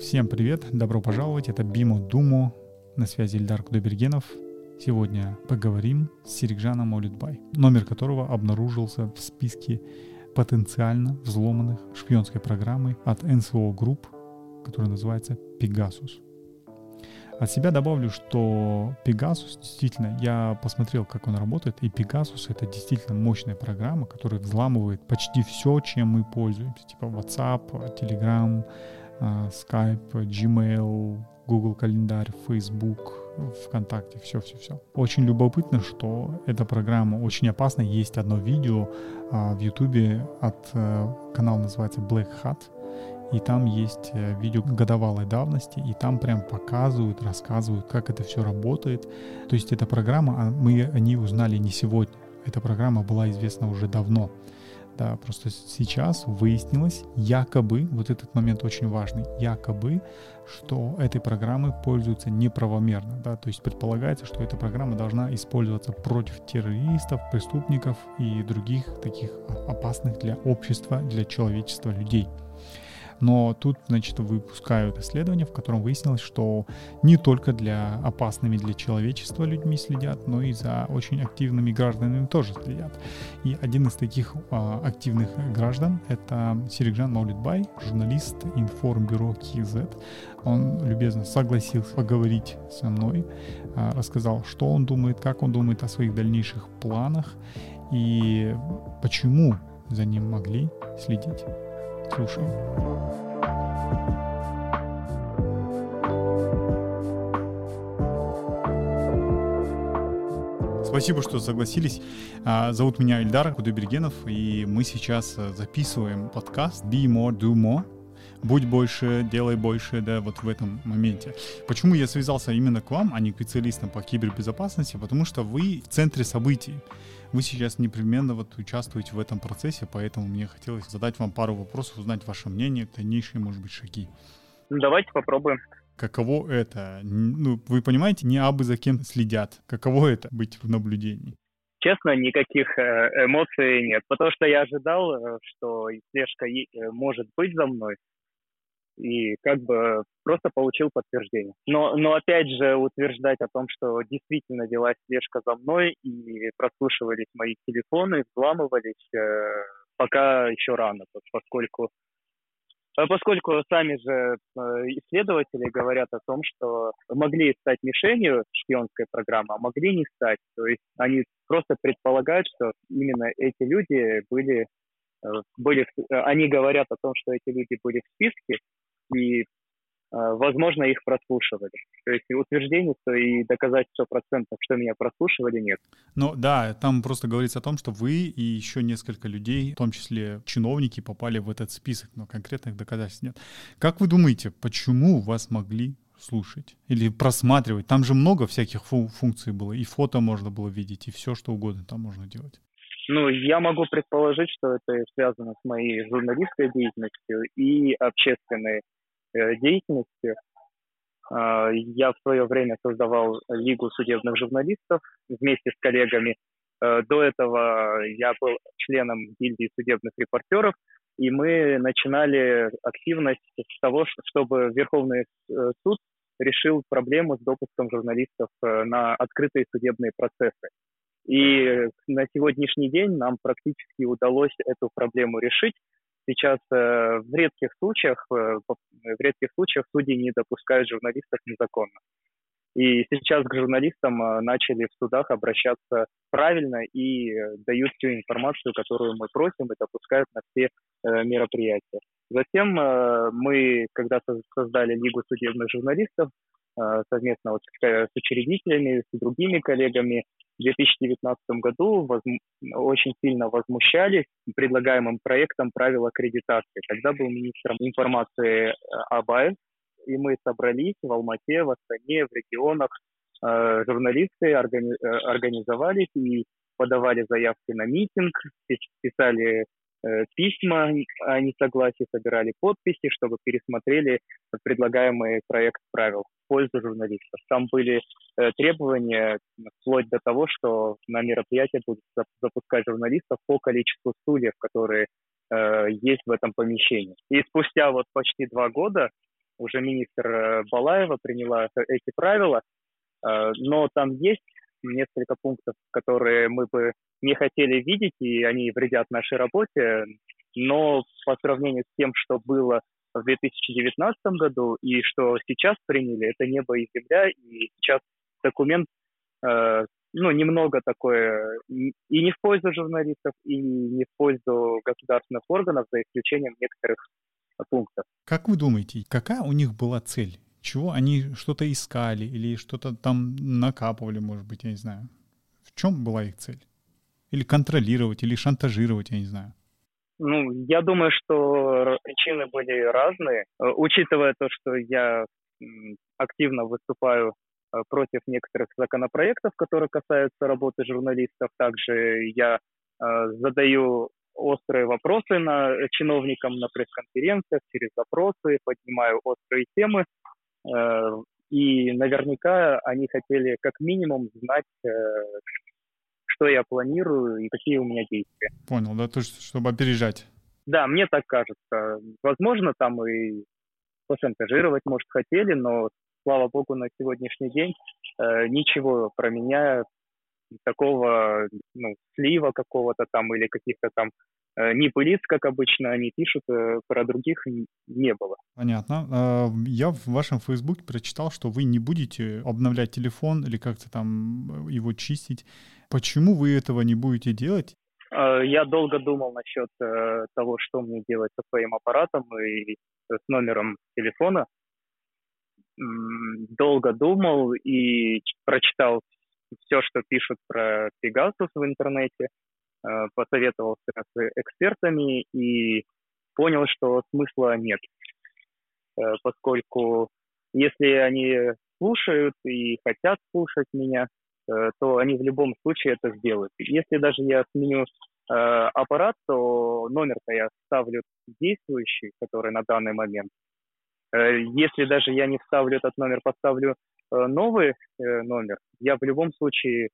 Всем привет, добро пожаловать, это Бимо Думо, на связи Ильдар Кудайбергенов. Сегодня поговорим с Серикжаном Олитбай, номер которого обнаружился в списке потенциально взломанных шпионской программы от NSO Group, которая называется Pegasus. От себя добавлю, что Pegasus действительно, я посмотрел, как он работает, и Pegasus это действительно мощная программа, которая взламывает почти все, чем мы пользуемся, типа WhatsApp, Telegram, Skype, Gmail, Google календарь, Facebook, ВКонтакте, все-все-все. Очень любопытно, что эта программа очень опасна. Есть одно видео а, в YouTube от а, канала называется Black Hat, и там есть э, видео годовалой давности, и там прям показывают, рассказывают, как это все работает. То есть эта программа, а мы о ней узнали не сегодня, эта программа была известна уже давно. Да, просто сейчас выяснилось, якобы, вот этот момент очень важный, якобы, что этой программой пользуются неправомерно. Да, то есть предполагается, что эта программа должна использоваться против террористов, преступников и других таких опасных для общества, для человечества людей. Но тут, значит, выпускают исследование, в котором выяснилось, что не только для опасными для человечества людьми следят, но и за очень активными гражданами тоже следят. И один из таких а, активных граждан — это Серикжан Маулитбай, журналист информбюро КИЗ. Он любезно согласился поговорить со мной, а, рассказал, что он думает, как он думает о своих дальнейших планах и почему за ним могли следить. Слушаем. Спасибо, что согласились. А, зовут меня Ильдар Кудайбергенов, и мы сейчас э, записываем подкаст Be More, Do More. Будь больше, делай больше, да, вот в этом моменте. Почему я связался именно к вам, а не к специалистам по кибербезопасности? Потому что вы в центре событий. Вы сейчас непременно вот участвуете в этом процессе, поэтому мне хотелось задать вам пару вопросов, узнать ваше мнение, дальнейшие, может быть, шаги. Ну, давайте попробуем. Каково это? Ну, вы понимаете, не абы за кем следят. Каково это быть в наблюдении? Честно, никаких э, эмоций нет, потому что я ожидал, э, что слежка э, может быть за мной, и как бы просто получил подтверждение. Но, но опять же утверждать о том, что действительно велась слежка за мной и прослушивались мои телефоны, взламывались, э, пока еще рано, поскольку э, Поскольку сами же э, исследователи говорят о том, что могли стать мишенью шпионской программы, а могли не стать. То есть они просто предполагают, что именно эти люди были, э, были, они говорят о том, что эти люди были в списке, и, а, возможно, их прослушивали. То есть утверждений и доказать 100%, что меня прослушивали, нет. Ну да, там просто говорится о том, что вы и еще несколько людей, в том числе чиновники, попали в этот список, но конкретных доказательств нет. Как вы думаете, почему вас могли слушать или просматривать? Там же много всяких фу- функций было, и фото можно было видеть, и все что угодно там можно делать. Ну, я могу предположить, что это связано с моей журналистской деятельностью и общественной Э, деятельности. А, я в свое время создавал Лигу судебных журналистов вместе с коллегами. Э, до этого я был членом гильдии судебных репортеров, и мы начинали активность с того, чтобы Верховный э, суд решил проблему с допуском журналистов на открытые судебные процессы. И на сегодняшний день нам практически удалось эту проблему решить, сейчас э, в редких случаях, э, в редких случаях судьи не допускают журналистов незаконно. И сейчас к журналистам э, начали в судах обращаться правильно и дают всю информацию, которую мы просим, и допускают на все мероприятия. Затем мы, когда создали Лигу судебных журналистов, совместно вот с учредителями, с другими коллегами, в 2019 году воз... очень сильно возмущались предлагаемым проектом правил аккредитации. Тогда был министром информации э, Абаев, и мы собрались в Алмате, в Астане, в регионах. Э, журналисты органи... Э, организовались и подавали заявки на митинг, писали Э, письма о несогласии, собирали подписи, чтобы пересмотрели предлагаемый проект правил в пользу журналистов. Там были э, требования вплоть до того, что на мероприятие будут запускать журналистов по количеству стульев, которые э, есть в этом помещении. И спустя вот почти два года уже министр Балаева приняла эти правила, но там есть несколько пунктов, которые мы бы не хотели видеть, и они вредят нашей работе, но по сравнению с тем, что было в 2019 году и что сейчас приняли, это небо и земля, и сейчас документ э, ну, немного такое и не в пользу журналистов, и не в пользу государственных органов, за исключением некоторых пунктов. Как вы думаете, какая у них была цель? Чего они что-то искали или что-то там накапывали, может быть, я не знаю. В чем была их цель? Или контролировать, или шантажировать, я не знаю. Ну, я думаю, что причины были разные. Э, учитывая то, что я активно выступаю э, против некоторых законопроектов, которые касаются работы журналистов, также я э, задаю острые вопросы на чиновникам на пресс-конференциях через запросы, поднимаю острые темы. И наверняка они хотели как минимум знать, что я планирую и какие у меня действия. Понял, да, то есть, чтобы опережать. Да, мне так кажется. Возможно, там и пошантажировать, может, хотели, но, слава богу, на сегодняшний день э, ничего про меня такого ну, слива какого-то там или каких-то там э, непылиц, как обычно они пишут, э, про других не было. Понятно. А, я в вашем фейсбуке прочитал, что вы не будете обновлять телефон или как-то там его чистить. Почему вы этого не будете делать? Э, я долго думал насчет того, что мне делать со своим аппаратом и с номером телефона. Долго думал и прочитал все, что пишут про Pegasus в интернете, э, посоветовался с экспертами и понял, что смысла нет, э, поскольку если они слушают и хотят слушать меня, э, то они в любом случае это сделают. Если даже я сменю аппарат, то номер-то я ставлю действующий, который на данный момент. Если даже я не вставлю этот номер, поставлю Э, новый э, номер, я в любом случае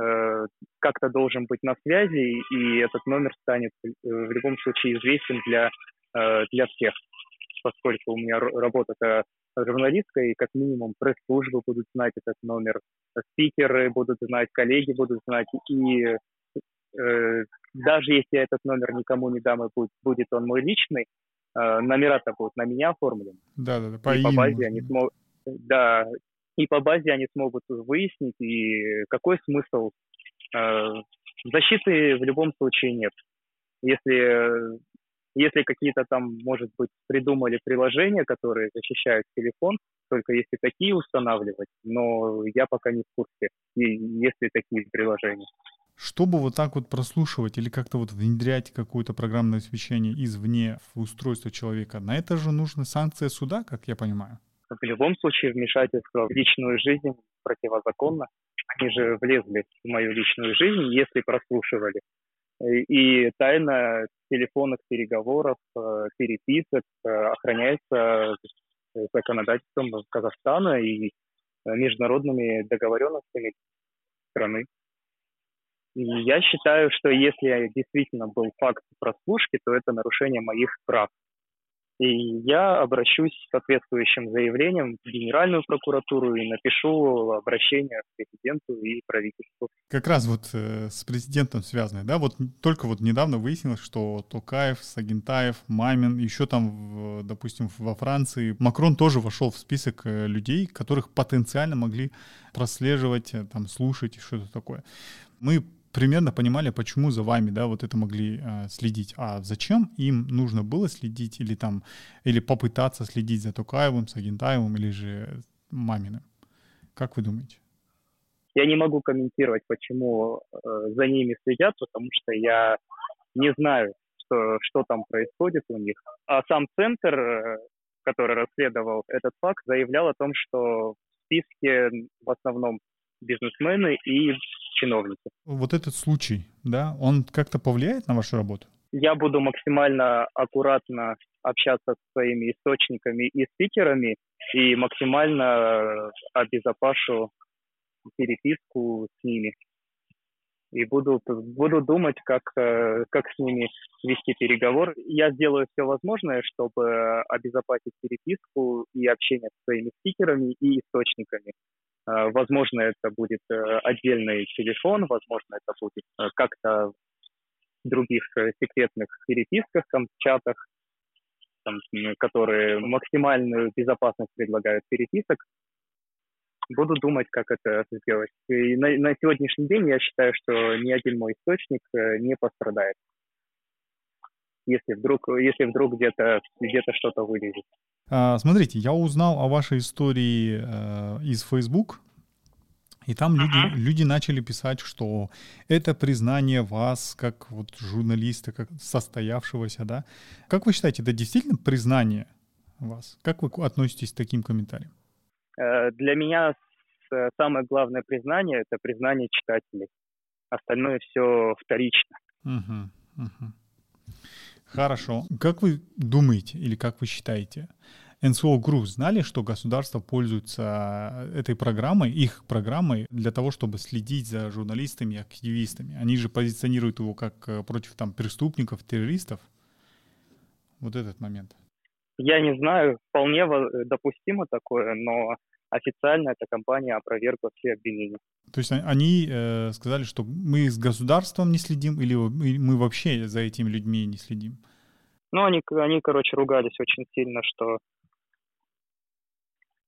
э, как-то должен быть на связи, и этот номер станет в любом случае известен для, для всех, поскольку у меня работа-то журналистская, и как минимум пресс-службы будут знать этот номер, спикеры будут знать, коллеги будут знать, и э, даже если этот номер никому не дам, и будет, будет он мой личный, э, номера-то будут на меня оформлены. Да, да, да. По, и по базе они смогут. Да, и по базе они смогут выяснить, и какой смысл. Э, защиты в любом случае нет. Если, если какие-то там, может быть, придумали приложения, которые защищают телефон, только если такие устанавливать, но я пока не в курсе, если такие приложения. Чтобы вот так вот прослушивать или как-то вот внедрять какое-то программное обеспечение извне в устройство человека, на это же нужна санкция суда, как я понимаю в любом случае вмешательство в личную жизнь противозаконно. Они же влезли в мою личную жизнь, если прослушивали. И тайна телефонных переговоров, э, переписок э, охраняется законодательством Казахстана и международными договоренностями страны. И я считаю, что если действительно был факт прослушки, то это нарушение моих прав. И я обращусь с соответствующим заявлением в Генеральную прокуратуру и напишу обращение к президенту и правительству. Как раз вот э, с президентом связанное, да? Вот только вот недавно выяснилось, что Токаев, Сагентаев, Мамин, еще там, в, допустим, во Франции, Макрон тоже вошел в список э, людей, которых потенциально могли прослеживать, э, там, слушать и что-то такое. Мы примерно понимали, почему за вами, да, вот это могли э, следить. А зачем им нужно было следить или там, или попытаться следить за Токаевым, Сагентаевым или же Маминым? Как вы думаете? Я не могу комментировать, почему э, за ними следят, потому что я не знаю, что, что там происходит у них. А сам центр, э, который расследовал этот факт, заявлял о том, что в списке в основном бизнесмены и чиновники. Вот этот случай, да, он как-то повлияет на вашу работу? Я буду максимально аккуратно общаться с своими источниками и спикерами и максимально э, обезопашу переписку с ними. и буду, буду думать, как, э, как с ними вести переговор. Я сделаю все возможное, чтобы обезопасить переписку и общение с своими стикерами и источниками. Э, возможно, это будет э, отдельный телефон, возможно, это будет как-то в других секретных переписках, там, чатах, там, которые максимальную безопасность предлагают переписок буду думать, как это сделать. И на, на сегодняшний день я считаю, что ни один мой источник э, не пострадает, если вдруг, если вдруг где-то где что-то вылезет. А, смотрите, я узнал о вашей истории э, из Facebook, и там люди, uh-huh. люди начали писать, что это признание вас как вот журналиста, как состоявшегося, да? Как вы считаете, это действительно признание вас? Как вы относитесь к таким комментариям? Э, для меня самое главное признание – это признание читателей. Остальное все вторично. Угу, угу. Хорошо. Как вы думаете или как вы считаете, НСО Груз знали, что государство пользуется этой программой, их программой, для того, чтобы следить за журналистами и активистами? Они же позиционируют его как э, против там преступников, террористов. Вот этот момент. Я не знаю, вполне допустимо такое, но официально эта компания опровергла все обвинения. То есть они э, сказали, что мы с государством не следим или мы вообще за этими людьми не следим? Ну, они, они, короче, ругались очень сильно, что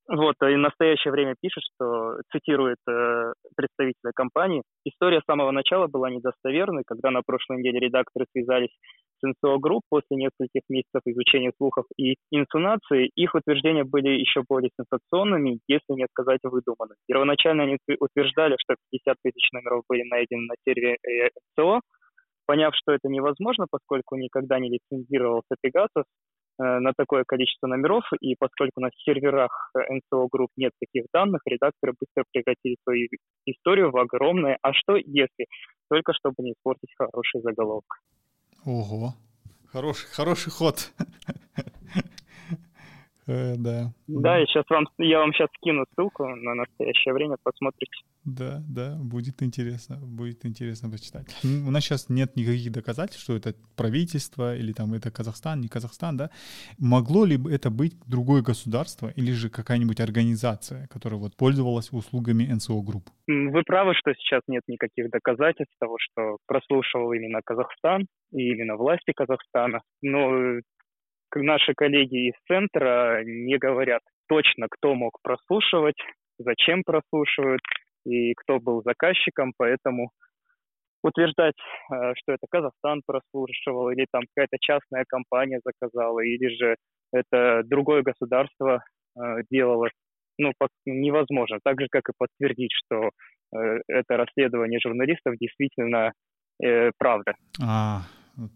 вот, и в настоящее время пишет, что цитирует э, представителя компании. История с самого начала была недостоверной, когда на прошлой неделе редакторы связались с NSO Group после нескольких месяцев изучения слухов и инсинуаций. Их утверждения были еще более сенсационными, если не сказать выдуманными. Первоначально они утверждали, что 50 тысяч номеров были найдены на сервере э, НСО. Поняв, что это невозможно, поскольку никогда не лицензировался Pegasus, Э, на такое количество номеров, и поскольку на серверах НСО групп нет таких данных, редакторы быстро прекратили свою историю в огромное «а что если?», только чтобы не испортить хороший заголовок. Ого, хороший, хороший ход. Э, да. Да, я сейчас вам, я вам сейчас скину ссылку на настоящее время, посмотрите. Да, да, будет интересно, будет интересно почитать. У нас сейчас нет никаких доказательств, что это правительство или там это Казахстан, не Казахстан, да. Могло ли это быть другое государство или же какая-нибудь организация, которая вот пользовалась услугами НСО групп? Вы правы, что сейчас нет никаких доказательств того, что прослушивал именно Казахстан и именно власти Казахстана. Но наши коллеги из центра не говорят точно, кто мог прослушивать, зачем прослушивают и кто был заказчиком, поэтому утверждать, э, что это Казахстан прослушивал, или там какая-то частная компания заказала, или же это другое государство э, делало, ну, невозможно. Так же, как и подтвердить, что э, это расследование журналистов действительно правда. А,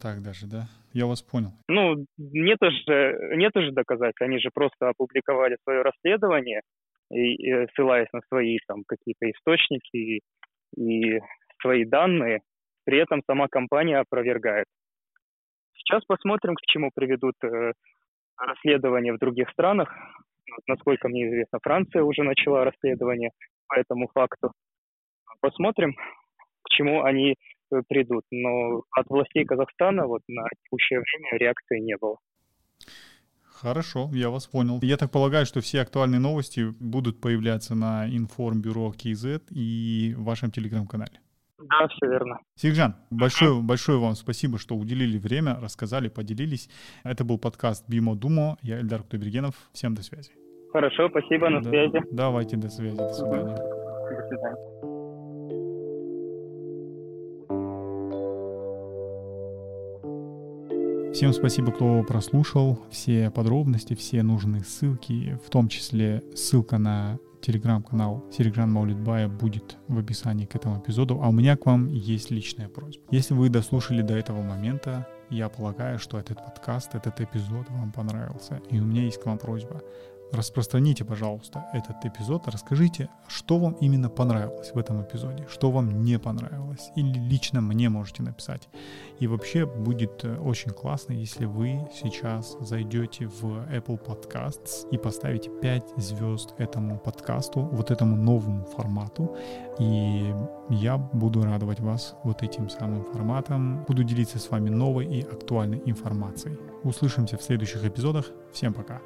так даже, да? Я вас понял. Ну, нет же, нет же доказательств. Они же просто опубликовали свое расследование, и, и ссылаясь на свои там какие-то источники и, и свои данные. При этом сама компания опровергает. Сейчас посмотрим, к чему приведут э, расследования в других странах. Насколько мне известно, Франция уже начала расследование по этому факту. Посмотрим, к чему они Э, придут. Но от властей Казахстана вот на текущее время реакции не было. Хорошо, я вас понял. Я так полагаю, что все актуальные новости будут появляться на информбюро КИЗ и в вашем телеграм-канале. Да, все верно. Сигжан, большое, большое вам спасибо, что уделили время, рассказали, поделились. Это был подкаст Бимо Думо. Я Эльдар Кутабергенов. Всем до связи. Хорошо, спасибо, на да, связи. Давайте, до связи, до свидания. До свидания. Всем спасибо, кто прослушал все подробности, все нужные ссылки, в том числе ссылка на телеграм-канал Серикжан Маулитбая будет в описании к этому эпизоду. А у меня к вам есть личная просьба. Если вы дослушали до этого момента, я полагаю, что этот подкаст, этот эпизод вам понравился. И у меня есть к вам просьба распространите, пожалуйста, этот эпизод, расскажите, что вам именно понравилось в этом эпизоде, что вам не понравилось, или лично мне можете написать. И вообще будет э, очень классно, если вы сейчас зайдете в Apple Podcasts и поставите 5 звезд этому подкасту, вот этому новому формату, и я буду радовать вас вот этим самым форматом, буду делиться с вами новой и актуальной информацией. Услышимся в следующих эпизодах. Всем пока!